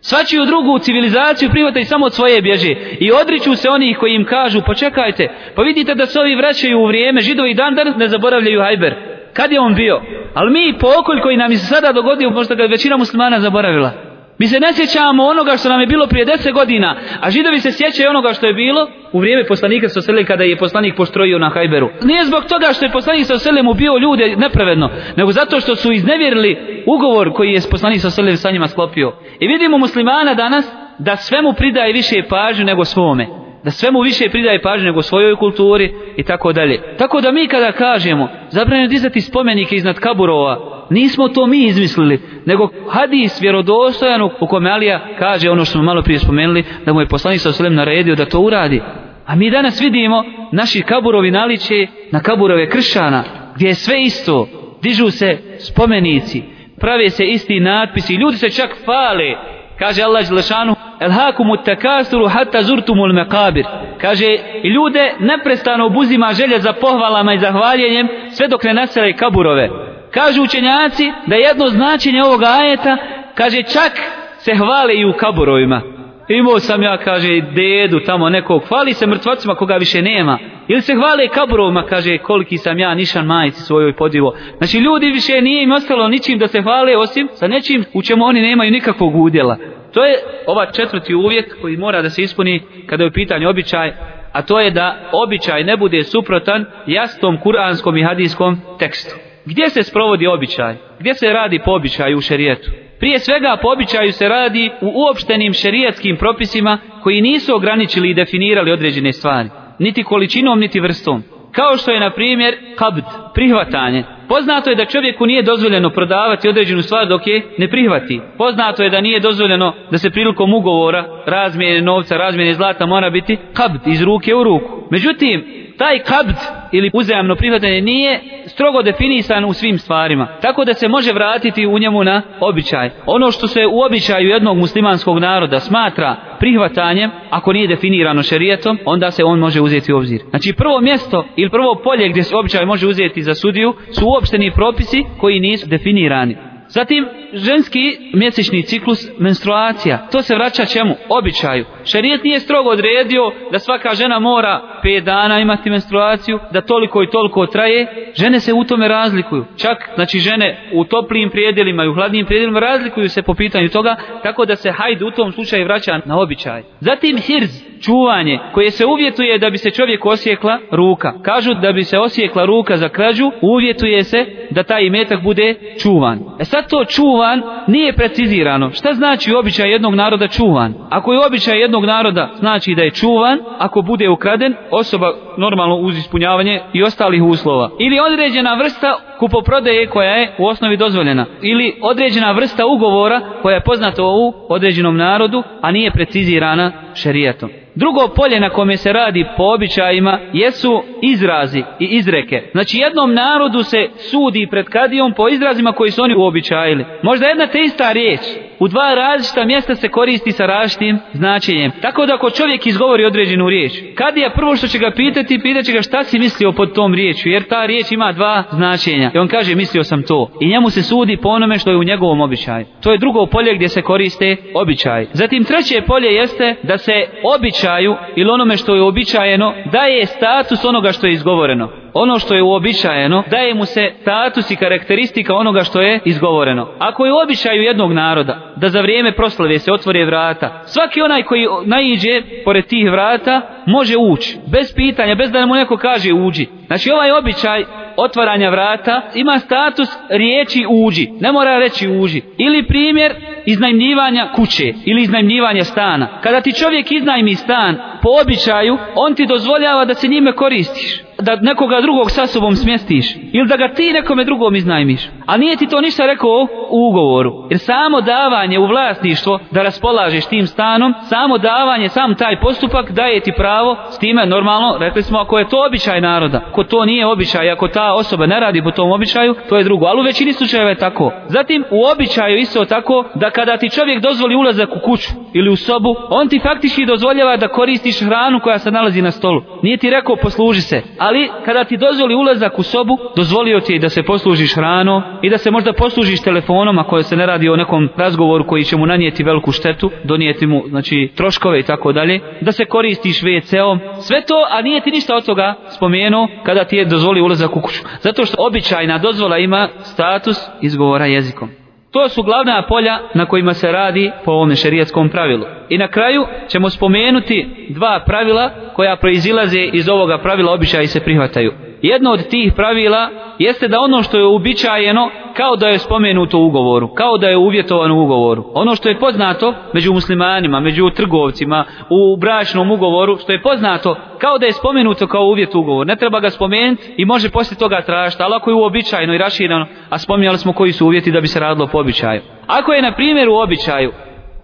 Svačiju drugu civilizaciju prihvataju samo od svoje bježe. I odriču se onih koji im kažu, počekajte, pa vidite da se ovi vraćaju u vrijeme, židovi dan danas ne zaboravljaju hajber. Kad je on bio? Ali mi pokolj koji nam se sada dogodio, možda ga većina muslimana zaboravila. Mi se ne sjećamo onoga što nam je bilo prije deset godina, a židovi se sjećaju onoga što je bilo u vrijeme poslanika sa sele kada je poslanik postrojio na Hajberu. Nije zbog toga što je poslanik sa selem ubio ljude nepravedno, nego zato što su iznevjerili ugovor koji je poslanik sa selem sa njima sklopio. I vidimo muslimana danas da svemu pridaje više pažnju nego svome da svemu više pridaje pažnje nego svojoj kulturi i tako dalje. Tako da mi kada kažemo zabranjeno dizati spomenike iznad kaburova, nismo to mi izmislili, nego hadis vjerodostojan u kome Alija kaže ono što smo malo prije spomenuli, da mu je poslanik sa osalem naredio da to uradi. A mi danas vidimo naši kaburovi naliče na kaburove kršana, gdje je sve isto, dižu se spomenici, prave se isti natpisi, ljudi se čak fale, kaže Allah Želešanu el hakumu takasuru hatta zurtumul mekabir kaže i ljude neprestano obuzima želje za pohvalama i zahvaljenjem sve dok ne nasele kaburove Kažu učenjaci da jedno značenje ovoga ajeta, kaže čak se hvale i u kaburovima. Imao sam ja, kaže, dedu tamo nekog, hvali se mrtvacima koga više nema. Ili se hvale kaburovima, kaže, koliki sam ja nišan majici svojoj podivo. Znači, ljudi više nije im ostalo ničim da se hvale, osim sa nečim u čemu oni nemaju nikakvog udjela. To je ova četvrti uvjet koji mora da se ispuni kada je u pitanju običaj, a to je da običaj ne bude suprotan jasnom kuranskom i hadijskom tekstu. Gdje se sprovodi običaj? Gdje se radi po običaju u šerijetu? Prije svega po običaju se radi u uopštenim šerijatskim propisima koji nisu ograničili i definirali određene stvari. Niti količinom, niti vrstom. Kao što je, na primjer, kabd, prihvatanje. Poznato je da čovjeku nije dozvoljeno prodavati određenu stvar dok je ne prihvati. Poznato je da nije dozvoljeno da se prilikom ugovora razmjene novca, razmjene zlata mora biti kabd iz ruke u ruku. Međutim, taj kabd ili uzajamno prihvatanje nije strogo definisan u svim stvarima. Tako da se može vratiti u njemu na običaj. Ono što se u običaju jednog muslimanskog naroda smatra prihvatanjem, ako nije definirano šerijetom, onda se on može uzeti u obzir. Znači prvo mjesto ili prvo polje gdje se običaj može uzeti za sudiju su uopšteni propisi koji nisu definirani. Zatim, ženski mjesečni ciklus menstruacija. To se vraća čemu? Običaju. Šarijet nije strogo odredio da svaka žena mora 5 dana imati menstruaciju, da toliko i toliko traje. Žene se u tome razlikuju. Čak, znači žene u toplijim prijedelima i u hladnijim prijedelima razlikuju se po pitanju toga, tako da se hajde u tom slučaju vraća na običaj. Zatim, hirz, čuvanje, koje se uvjetuje da bi se čovjek osjekla ruka. Kažu da bi se osjekla ruka za krađu, uvjetuje se da taj imetak bude čuvan. E sad to čuvan nije precizirano. Šta znači običaj jednog naroda čuvan? Ako je običaj jednog naroda, znači da je čuvan, ako bude ukraden, osoba normalno uz ispunjavanje i ostalih uslova. Ili određena vrsta kupoprodaje koja je u osnovi dozvoljena. Ili određena vrsta ugovora koja je poznata u određenom narodu, a nije precizirana šerijatom. Drugo polje na kome se radi po običajima jesu izrazi i izreke. Znači jednom narodu se sudi pred kadijom po izrazima koji su oni uobičajili. Možda jedna te ista riječ u dva različita mjesta se koristi sa različitim značenjem. Tako da ako čovjek izgovori određenu riječ, kad je prvo što će ga pitati, pitaće ga šta si mislio pod tom riječu, jer ta riječ ima dva značenja. I on kaže mislio sam to. I njemu se sudi po onome što je u njegovom običaju. To je drugo polje gdje se koriste običaj. Zatim treće polje jeste da se običaju ili onome što je običajeno daje status onoga što je izgovoreno ono što je uobičajeno, daje mu se status i karakteristika onoga što je izgovoreno. Ako je u običaju jednog naroda da za vrijeme proslave se otvore vrata, svaki onaj koji naiđe pored tih vrata može ući, bez pitanja, bez da mu neko kaže uđi. Znači ovaj običaj otvaranja vrata ima status riječi uđi, ne mora reći uđi. Ili primjer iznajmljivanja kuće ili iznajmljivanja stana. Kada ti čovjek iznajmi stan po običaju, on ti dozvoljava da se njime koristiš da nekoga drugog sa sobom smjestiš ili da ga ti nekome drugom iznajmiš. A nije ti to ništa rekao u ugovoru. Jer samo davanje u vlasništvo da raspolažeš tim stanom samo davanje, sam taj postupak daje ti pravo. S time normalno rekli smo ako je to običaj naroda ako to nije običaj, ako ta osoba ne radi po tom običaju, to je drugo. Ali u većini slučajeva je tako. Zatim u običaju isto tako da kada ti čovjek dozvoli ulazak u kuću ili u sobu on ti faktički dozvoljava da koristiš hranu koja se nalazi na stolu. Nije ti rekao posluži se ali kada ti dozvoli ulazak u sobu, dozvolio ti je da se poslužiš hrano i da se možda poslužiš telefonom ako se ne radi o nekom razgovoru koji će mu nanijeti veliku štetu, donijeti mu znači, troškove i tako dalje, da se koristiš WC-om, sve to, a nije ti ništa od toga spomenuo kada ti je dozvoli ulazak u kuću. Zato što običajna dozvola ima status izgovora jezikom. To su glavna polja na kojima se radi po ovom šerijatskom pravilu. I na kraju ćemo spomenuti dva pravila koja proizilaze iz ovoga pravila običaji se prihvataju. Jedno od tih pravila jeste da ono što je uobičajeno kao da je spomenuto u ugovoru, kao da je uvjetovano u ugovoru. Ono što je poznato među muslimanima, među trgovcima, u bračnom ugovoru, što je poznato kao da je spomenuto kao uvjet u ugovor. Ne treba ga spomenuti i može poslije toga tražiti, ali ako je uobičajeno i raširano, a spominjali smo koji su uvjeti da bi se radilo po običaju. Ako je na primjer u običaju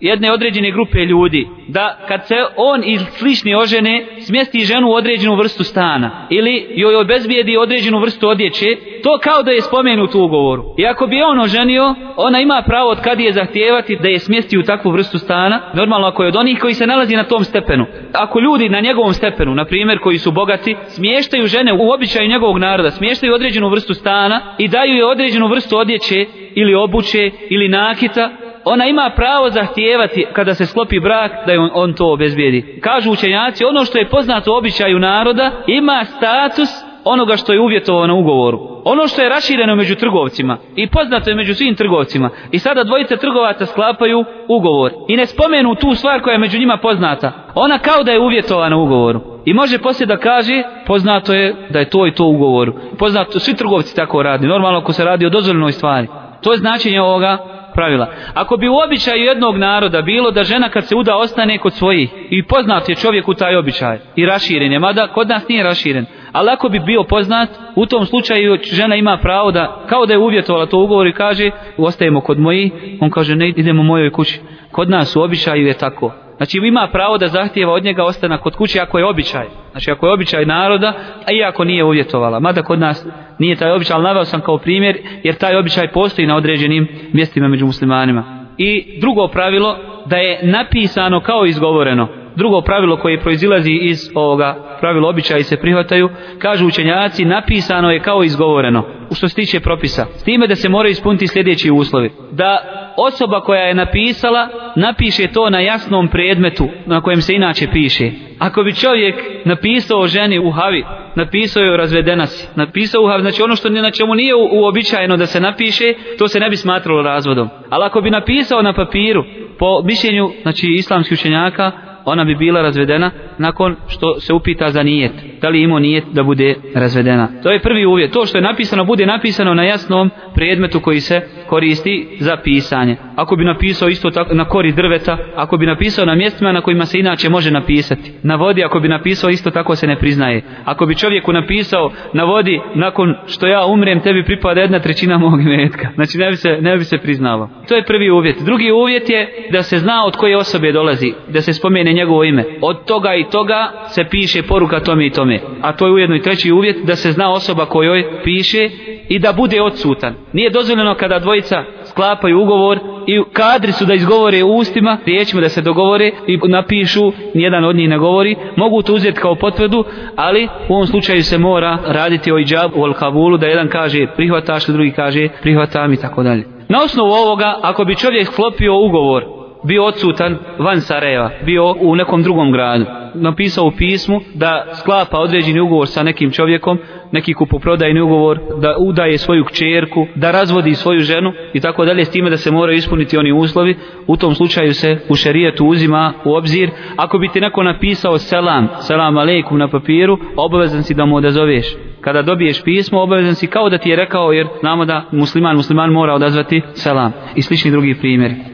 jedne određene grupe ljudi da kad se on i slični ožene smjesti ženu u određenu vrstu stana ili joj obezbijedi određenu vrstu odjeće to kao da je spomenut u ugovoru. I ako bi on oženio ona ima pravo od kad je zahtijevati da je smjesti u takvu vrstu stana normalno ako je od onih koji se nalazi na tom stepenu. Ako ljudi na njegovom stepenu na primjer koji su bogati smještaju žene u običaju njegovog naroda smještaju određenu vrstu stana i daju je određenu vrstu odjeće ili obuće ili nakita ona ima pravo zahtijevati kada se sklopi brak da je on, on to obezbijedi. Kažu učenjaci, ono što je poznato u običaju naroda ima status onoga što je uvjetovano u ugovoru. Ono što je rašireno među trgovcima i poznato je među svim trgovcima. I sada dvojice trgovaca sklapaju ugovor i ne spomenu tu stvar koja je među njima poznata. Ona kao da je uvjetovana u ugovoru. I može poslije da kaže, poznato je da je to i to ugovoru. Poznato, svi trgovci tako radi. Normalno ako se radi o dozvoljnoj stvari. To je značenje ovoga pravila. Ako bi u običaju jednog naroda bilo da žena kad se uda ostane kod svojih i poznat je čovjek u taj običaj i raširen je, mada kod nas nije raširen, ali ako bi bio poznat, u tom slučaju žena ima pravo da, kao da je uvjetovala to ugovor i kaže, ostajemo kod moji, on kaže, ne idemo u mojoj kući. Kod nas u običaju je tako. Znači ima pravo da zahtijeva od njega ostana kod kuće ako je običaj. Znači ako je običaj naroda, a i ako nije uvjetovala. Mada kod nas nije taj običaj, ali naveo sam kao primjer, jer taj običaj postoji na određenim mjestima među muslimanima. I drugo pravilo, da je napisano kao izgovoreno. Drugo pravilo koje proizilazi iz ovoga pravila običaja i se prihvataju, kažu učenjaci, napisano je kao izgovoreno, u što se tiče propisa. S time da se moraju ispuniti sljedeći uslovi. Da osoba koja je napisala, napiše to na jasnom predmetu na kojem se inače piše. Ako bi čovjek napisao o ženi u havi, napisao je razvedena si, napisao u havi, znači ono što na čemu nije uobičajeno da se napiše, to se ne bi smatralo razvodom. Ali ako bi napisao na papiru, po mišljenju znači islamskih učenjaka, ona bi bila razvedena nakon što se upita za nijet. Da li ima nijet da bude razvedena. To je prvi uvjet. To što je napisano bude napisano na jasnom predmetu koji se koristi za pisanje. Ako bi napisao isto tako na kori drveta, ako bi napisao na mjestima na kojima se inače može napisati. Na vodi ako bi napisao isto tako se ne priznaje. Ako bi čovjeku napisao na vodi nakon što ja umrem tebi pripada jedna trećina mog imetka. Znači ne bi se, ne bi se priznalo. To je prvi uvjet. Drugi uvjet je da se zna od koje osobe dolazi. Da se spomene njegovo ime. Od toga i toga se piše poruka tome i tome. A to je ujedno i treći uvjet da se zna osoba kojoj piše i da bude odsutan. Nije dozvoljeno kada dvojica sklapaju ugovor i kadri su da izgovore u ustima, riječima da se dogovore i napišu, nijedan od njih ne govori, mogu to uzeti kao potvrdu, ali u ovom slučaju se mora raditi o iđabu, o kabulu, da jedan kaže prihvataš, drugi kaže prihvatam i tako dalje. Na osnovu ovoga, ako bi čovjek sklopio ugovor bio odsutan van Sarajeva, bio u nekom drugom gradu. Napisao u pismu da sklapa određeni ugovor sa nekim čovjekom, neki kupoprodajni ugovor, da udaje svoju kćerku, da razvodi svoju ženu i tako dalje s time da se moraju ispuniti oni uslovi. U tom slučaju se u šerijetu uzima u obzir. Ako bi ti neko napisao selam, selam aleikum na papiru, obavezan si da mu odazoveš. Kada dobiješ pismo, obavezan si kao da ti je rekao, jer znamo da musliman, musliman mora odazvati selam. I slični drugi primjeri.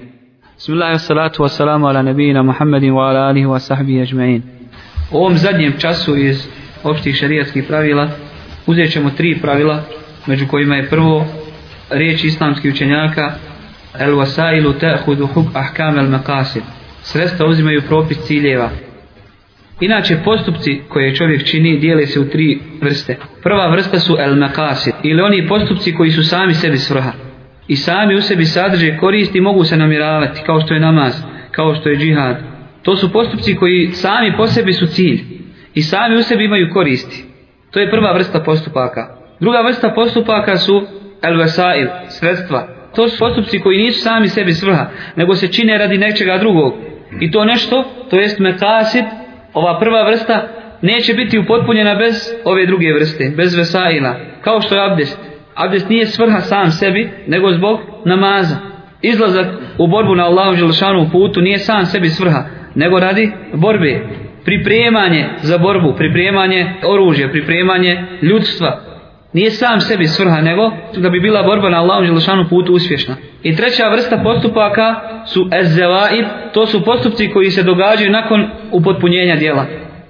بسم الله والصلاة ala على نبينا wa ala alihi wa sahbihi. U ovom zadnjem času iz opštih šarijatskih pravila uzet ćemo tri pravila, među kojima je prvo riječ islamskih učenjaka el wasailu ta'hudu hub ahkam al maqasid. Sredstva uzimaju propis ciljeva. Inače postupci koje čovjek čini dijele se u tri vrste. Prva vrsta su el maqasid ili oni postupci koji su sami sebi svrha i sami u sebi sadrže koristi mogu se namjeravati kao što je namaz, kao što je džihad. To su postupci koji sami po sebi su cilj i sami u sebi imaju koristi. To je prva vrsta postupaka. Druga vrsta postupaka su el-vesail, sredstva. To su postupci koji nisu sami sebi svrha, nego se čine radi nečega drugog. I to nešto, to jest mekasid, ova prva vrsta, neće biti upotpunjena bez ove druge vrste, bez vesaila, kao što je abdest abdest nije svrha sam sebi, nego zbog namaza. Izlazak u borbu na Allahu Želšanu putu nije sam sebi svrha, nego radi borbe. Pripremanje za borbu, pripremanje oružja, pripremanje ljudstva. Nije sam sebi svrha, nego da bi bila borba na Allahu Želšanu putu uspješna. I treća vrsta postupaka su ezzevaib, to su postupci koji se događaju nakon upotpunjenja dijela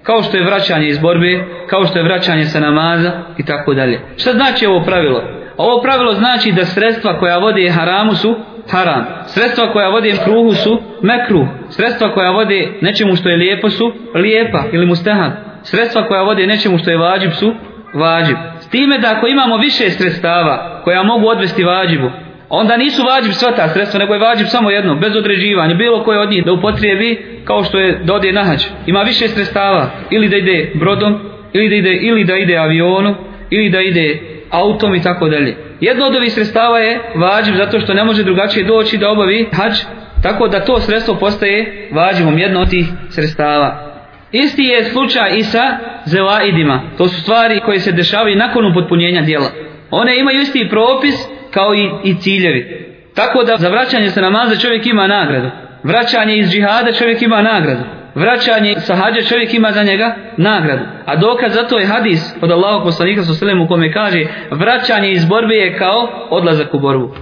kao što je vraćanje iz borbe, kao što je vraćanje sa namaza i tako dalje. Šta znači ovo pravilo? Ovo pravilo znači da sredstva koja vode haramu su haram. Sredstva koja vode kruhu su mekruh. Sredstva koja vode nečemu što je lijepo su lijepa ili mustahab. Sredstva koja vode nečemu što je vađib su vađib. S time da ako imamo više sredstava koja mogu odvesti vađibu, onda nisu vađib sva ta sredstva, nego je vađib samo jedno, bez određivanja, bilo koje od njih da upotrijebi kao što je da ode na hađ. Ima više sredstava, ili da ide brodom, ili da ide, ili da ide avionom, ili da ide autom i tako dalje. Jedno od ovih sredstava je vađib zato što ne može drugačije doći da obavi hađ, tako da to sredstvo postaje vađibom, jedno od tih sredstava. Isti je slučaj i sa zelaidima. To su stvari koje se dešavaju nakon upotpunjenja dijela. One imaju isti propis kao i, i ciljevi. Tako da za vraćanje sa namaza čovjek ima nagradu. Vraćanje iz džihada čovjek ima nagradu. Vraćanje sa hađa čovjek ima za njega nagradu. A dokaz za to je hadis od Allahog poslanika sa selem u kome kaže vraćanje iz borbe je kao odlazak u borbu.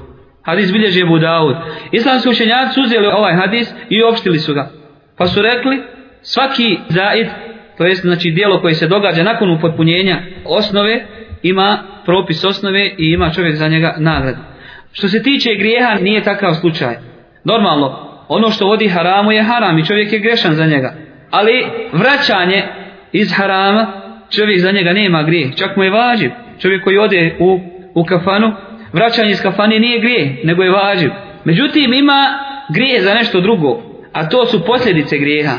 Hadis bilježi Ebu Dawud. Islamski učenjaci su uzeli ovaj hadis i opštili su ga. Pa su rekli svaki zaid, to jest znači dijelo koje se događa nakon upotpunjenja osnove, ima propis osnove i ima čovjek za njega nagradu. Što se tiče grijeha, nije takav slučaj. Normalno, ono što vodi haramu je haram i čovjek je grešan za njega. Ali vraćanje iz harama, čovjek za njega nema grijeh. Čak mu je važiv. Čovjek koji ode u, u kafanu, vraćanje iz kafane nije grijeh, nego je važiv. Međutim, ima grije za nešto drugo, a to su posljedice grijeha.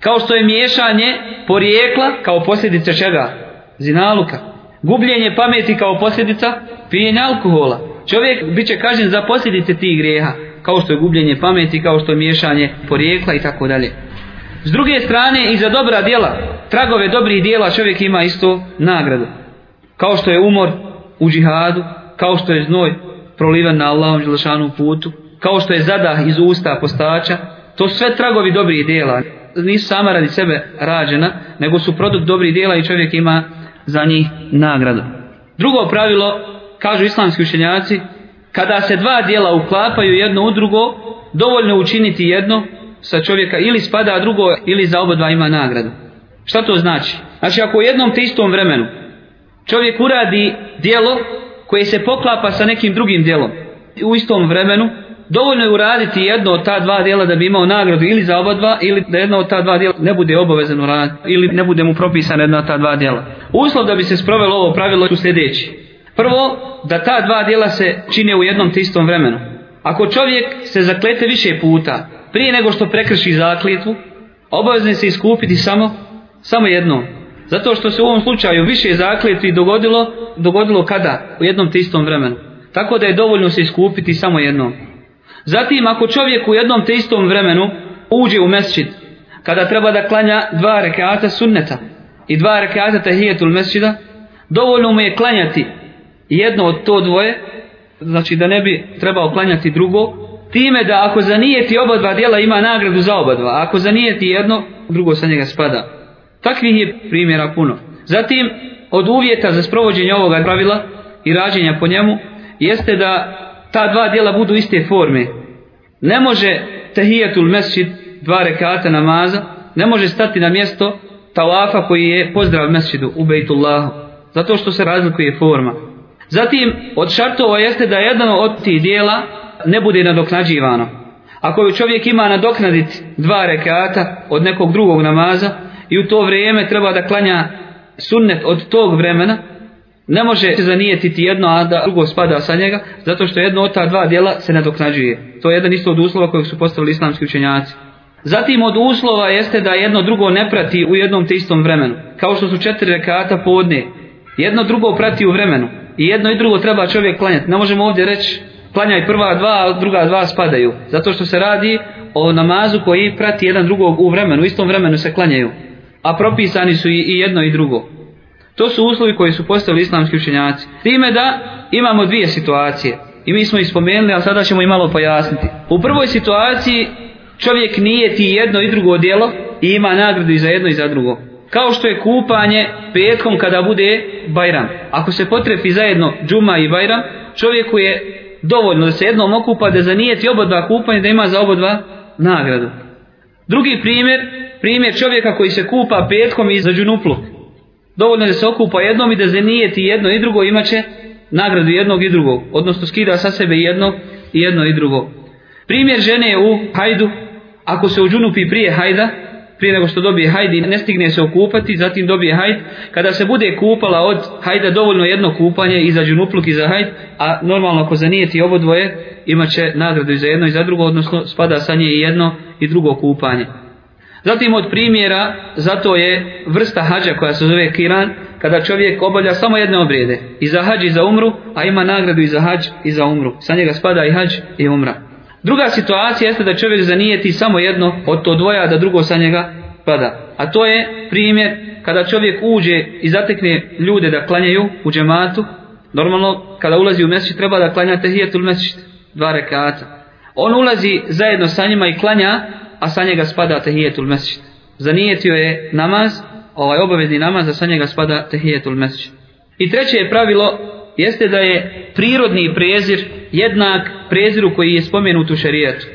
Kao što je miješanje porijekla kao posljedica čega? Zinaluka. Gubljenje pameti kao posljedica pijenja alkohola. Čovjek bit će kažen za posljedice tih grijeha. Kao što je gubljenje pameti, kao što je miješanje porijekla i tako dalje. S druge strane, i za dobra djela, tragove dobrih djela čovjek ima isto nagradu. Kao što je umor u džihadu, kao što je znoj prolivan na Allahom želešanom putu, kao što je zadah iz usta postača, to sve tragovi dobrih djela nisu sama radi sebe rađena, nego su produkt dobrih djela i čovjek ima za njih nagradu. Drugo pravilo, kažu islamski učenjaci, kada se dva dijela uklapaju jedno u drugo, dovoljno učiniti jedno sa čovjeka ili spada drugo ili za oba dva ima nagradu. Šta to znači? Znači ako u jednom te istom vremenu čovjek uradi dijelo koje se poklapa sa nekim drugim dijelom u istom vremenu, dovoljno je uraditi jedno od ta dva dijela da bi imao nagradu ili za oba dva ili da jedno od ta dva dijela ne bude obavezan uraditi ili ne bude mu propisano jedno od ta dva dijela. Uslov da bi se sprovelo ovo pravilo su sljedeći. Prvo, da ta dva dijela se čine u jednom te istom vremenu. Ako čovjek se zaklete više puta prije nego što prekrši zakljetvu, obavezno se iskupiti samo samo jedno. Zato što se u ovom slučaju više zakljetvi dogodilo, dogodilo kada? U jednom te istom vremenu. Tako da je dovoljno se iskupiti samo jednom. Zatim ako čovjek u jednom te istom vremenu uđe u mesčid, kada treba da klanja dva rekata sunneta i dva rekata tahijetul mesčida, dovoljno mu je klanjati jedno od to dvoje, znači da ne bi trebao klanjati drugo, time da ako zanijeti oba dva dijela ima nagradu za oba dva, ako zanijeti jedno, drugo sa njega spada. Takvih je primjera puno. Zatim, od uvjeta za sprovođenje ovoga pravila i rađenja po njemu, jeste da ta dva dijela budu iste forme. Ne može tehijetul mesjid, dva rekata namaza, ne može stati na mjesto tavafa koji je pozdrav mesjidu u bejtullahu. Zato što se razlikuje forma. Zatim, od šartova jeste da jedno od tih dijela ne bude nadoknađivano. Ako bi čovjek ima nadoknaditi dva rekata od nekog drugog namaza i u to vrijeme treba da klanja sunnet od tog vremena, ne može se zanijetiti jedno, a da drugo spada sa njega, zato što jedno od ta dva dijela se nadoknađuje. To je jedan isto od uslova kojeg su postavili islamski učenjaci. Zatim od uslova jeste da jedno drugo ne prati u jednom te istom vremenu. Kao što su četiri rekata podne. Jedno drugo prati u vremenu. I jedno i drugo treba čovjek klanjati. Ne možemo ovdje reći klanjaj prva dva, a druga dva spadaju. Zato što se radi o namazu koji prati jedan drugog u vremenu. U istom vremenu se klanjaju. A propisani su i jedno i drugo. To su uslovi koji su postavili islamski učenjaci. Time da imamo dvije situacije. I mi smo ih spomenuli, ali sada ćemo i malo pojasniti. U prvoj situaciji čovjek nije ti jedno i drugo djelo i ima nagradu i za jedno i za drugo. Kao što je kupanje petkom kada bude Bajram. Ako se potrefi zajedno džuma i Bajram, čovjeku je dovoljno da se jednom okupa da zanijeti oba dva kupanja da ima za oba dva nagradu. Drugi primjer, primjer čovjeka koji se kupa petkom i za džunupluk dovoljno da se okupa jednom i da zanijeti jedno i drugo imaće nagradu jednog i drugog, odnosno skida sa sebe jedno i jedno i drugo. Primjer žene u hajdu, ako se u prije hajda, prije nego što dobije hajd i ne stigne se okupati, zatim dobije hajd, kada se bude kupala od hajda dovoljno jedno kupanje i za džunupluk i za hajd, a normalno ako zanijeti obo dvoje, imaće nagradu i za jedno i za drugo, odnosno spada sa nje i jedno i drugo kupanje. Zatim od primjera, zato je vrsta hađa koja se zove kiran, kada čovjek obavlja samo jedne obrede, i za hađ i za umru, a ima nagradu i za hađ i za umru. Sa njega spada i hađ i umra. Druga situacija jeste da čovjek zanijeti samo jedno od to dvoja, da drugo sa njega pada. A to je primjer kada čovjek uđe i zatekne ljude da klanjaju u džematu, normalno kada ulazi u mesič treba da klanja tehijetul mesič, dva rekata. On ulazi zajedno sa njima i klanja, a sa njega spada tehijetul mesjid. Zanijetio je namaz, ovaj obavezni namaz, a sa njega spada tehijetul mesjid. I treće je pravilo, jeste da je prirodni prezir jednak preziru koji je spomenut u šarijetu.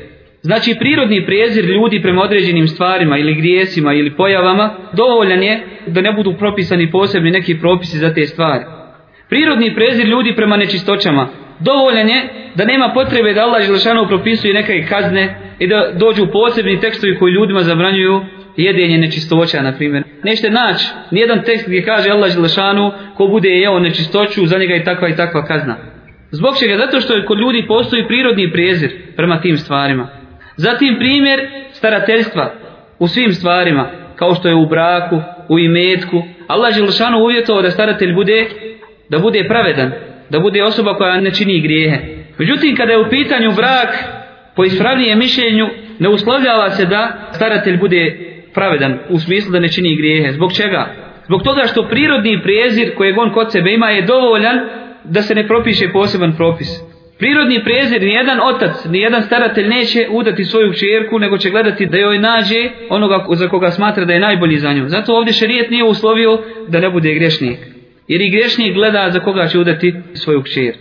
Znači prirodni prezir ljudi prema određenim stvarima ili grijesima ili pojavama dovoljan je da ne budu propisani posebni neki propisi za te stvari. Prirodni prezir ljudi prema nečistoćama dovoljan je da nema potrebe da Allah Želešanu propisuje neke kazne i da dođu posebni tekstovi koji ljudima zabranjuju jedenje nečistoća, na primjer. Nešte naći nijedan tekst gdje kaže Allah Želešanu ko bude jeo nečistoću, za njega je takva i takva kazna. Zbog čega? Zato što je kod ljudi postoji prirodni prezir prema tim stvarima. Zatim primjer starateljstva u svim stvarima, kao što je u braku, u imetku. Allah Želešanu uvjetovao da staratelj bude, da bude pravedan, da bude osoba koja ne čini grijehe. Međutim, kada je u pitanju brak, po ispravnijem mišljenju, ne uslovljava se da staratelj bude pravedan, u smislu da ne čini grijehe. Zbog čega? Zbog toga što prirodni prijezir kojeg on kod sebe ima je dovoljan da se ne propiše poseban propis. Prirodni prezir, ni jedan otac, ni jedan staratelj neće udati svoju čerku, nego će gledati da joj nađe onoga za koga smatra da je najbolji za nju. Zato ovdje šerijet nije uslovio da ne bude grešnik. Jer i grešnik gleda za koga će udati svoju kćer.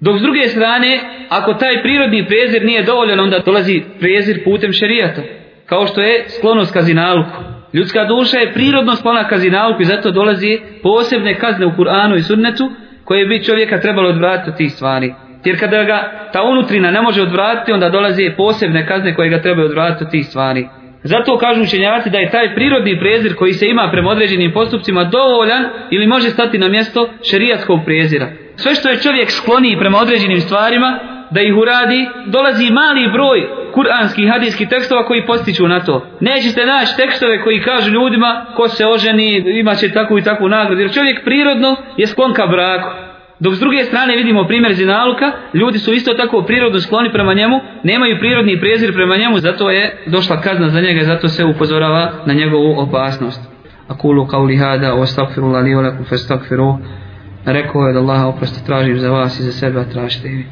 Dok s druge strane, ako taj prirodni prezir nije dovoljan, onda dolazi prezir putem šerijata. Kao što je sklonost kazinaluku. Ljudska duša je prirodno sklona kazinaluku i zato dolazi posebne kazne u Kur'anu i sunnetu koje bi čovjeka trebalo odvratiti od tih stvari. Jer kada ga ta unutrina ne može odvratiti, onda dolazi posebne kazne koje ga trebaju odvratiti od tih stvari. Zato kažu učenjaci da je taj prirodni prezir koji se ima prema određenim postupcima dovoljan ili može stati na mjesto šerijatskog prezira. Sve što je čovjek skloniji prema određenim stvarima, da ih uradi, dolazi mali broj kuranskih hadijskih tekstova koji postiču na to. Nećete naći tekstove koji kažu ljudima ko se oženi, imaće takvu i takvu nagradu. Jer čovjek prirodno je sklon ka braku. Dok s druge strane vidimo primjer zinaluka, ljudi su isto tako prirodno skloni prema njemu, nemaju prirodni prezir prema njemu, zato je došla kazna za njega, zato se upozorava na njegovu opasnost. Akulu kauli hada, o stakfiru li olakum fe stakfiru, rekao je da Allah oprosti tražim za vas i za sebe, tražite i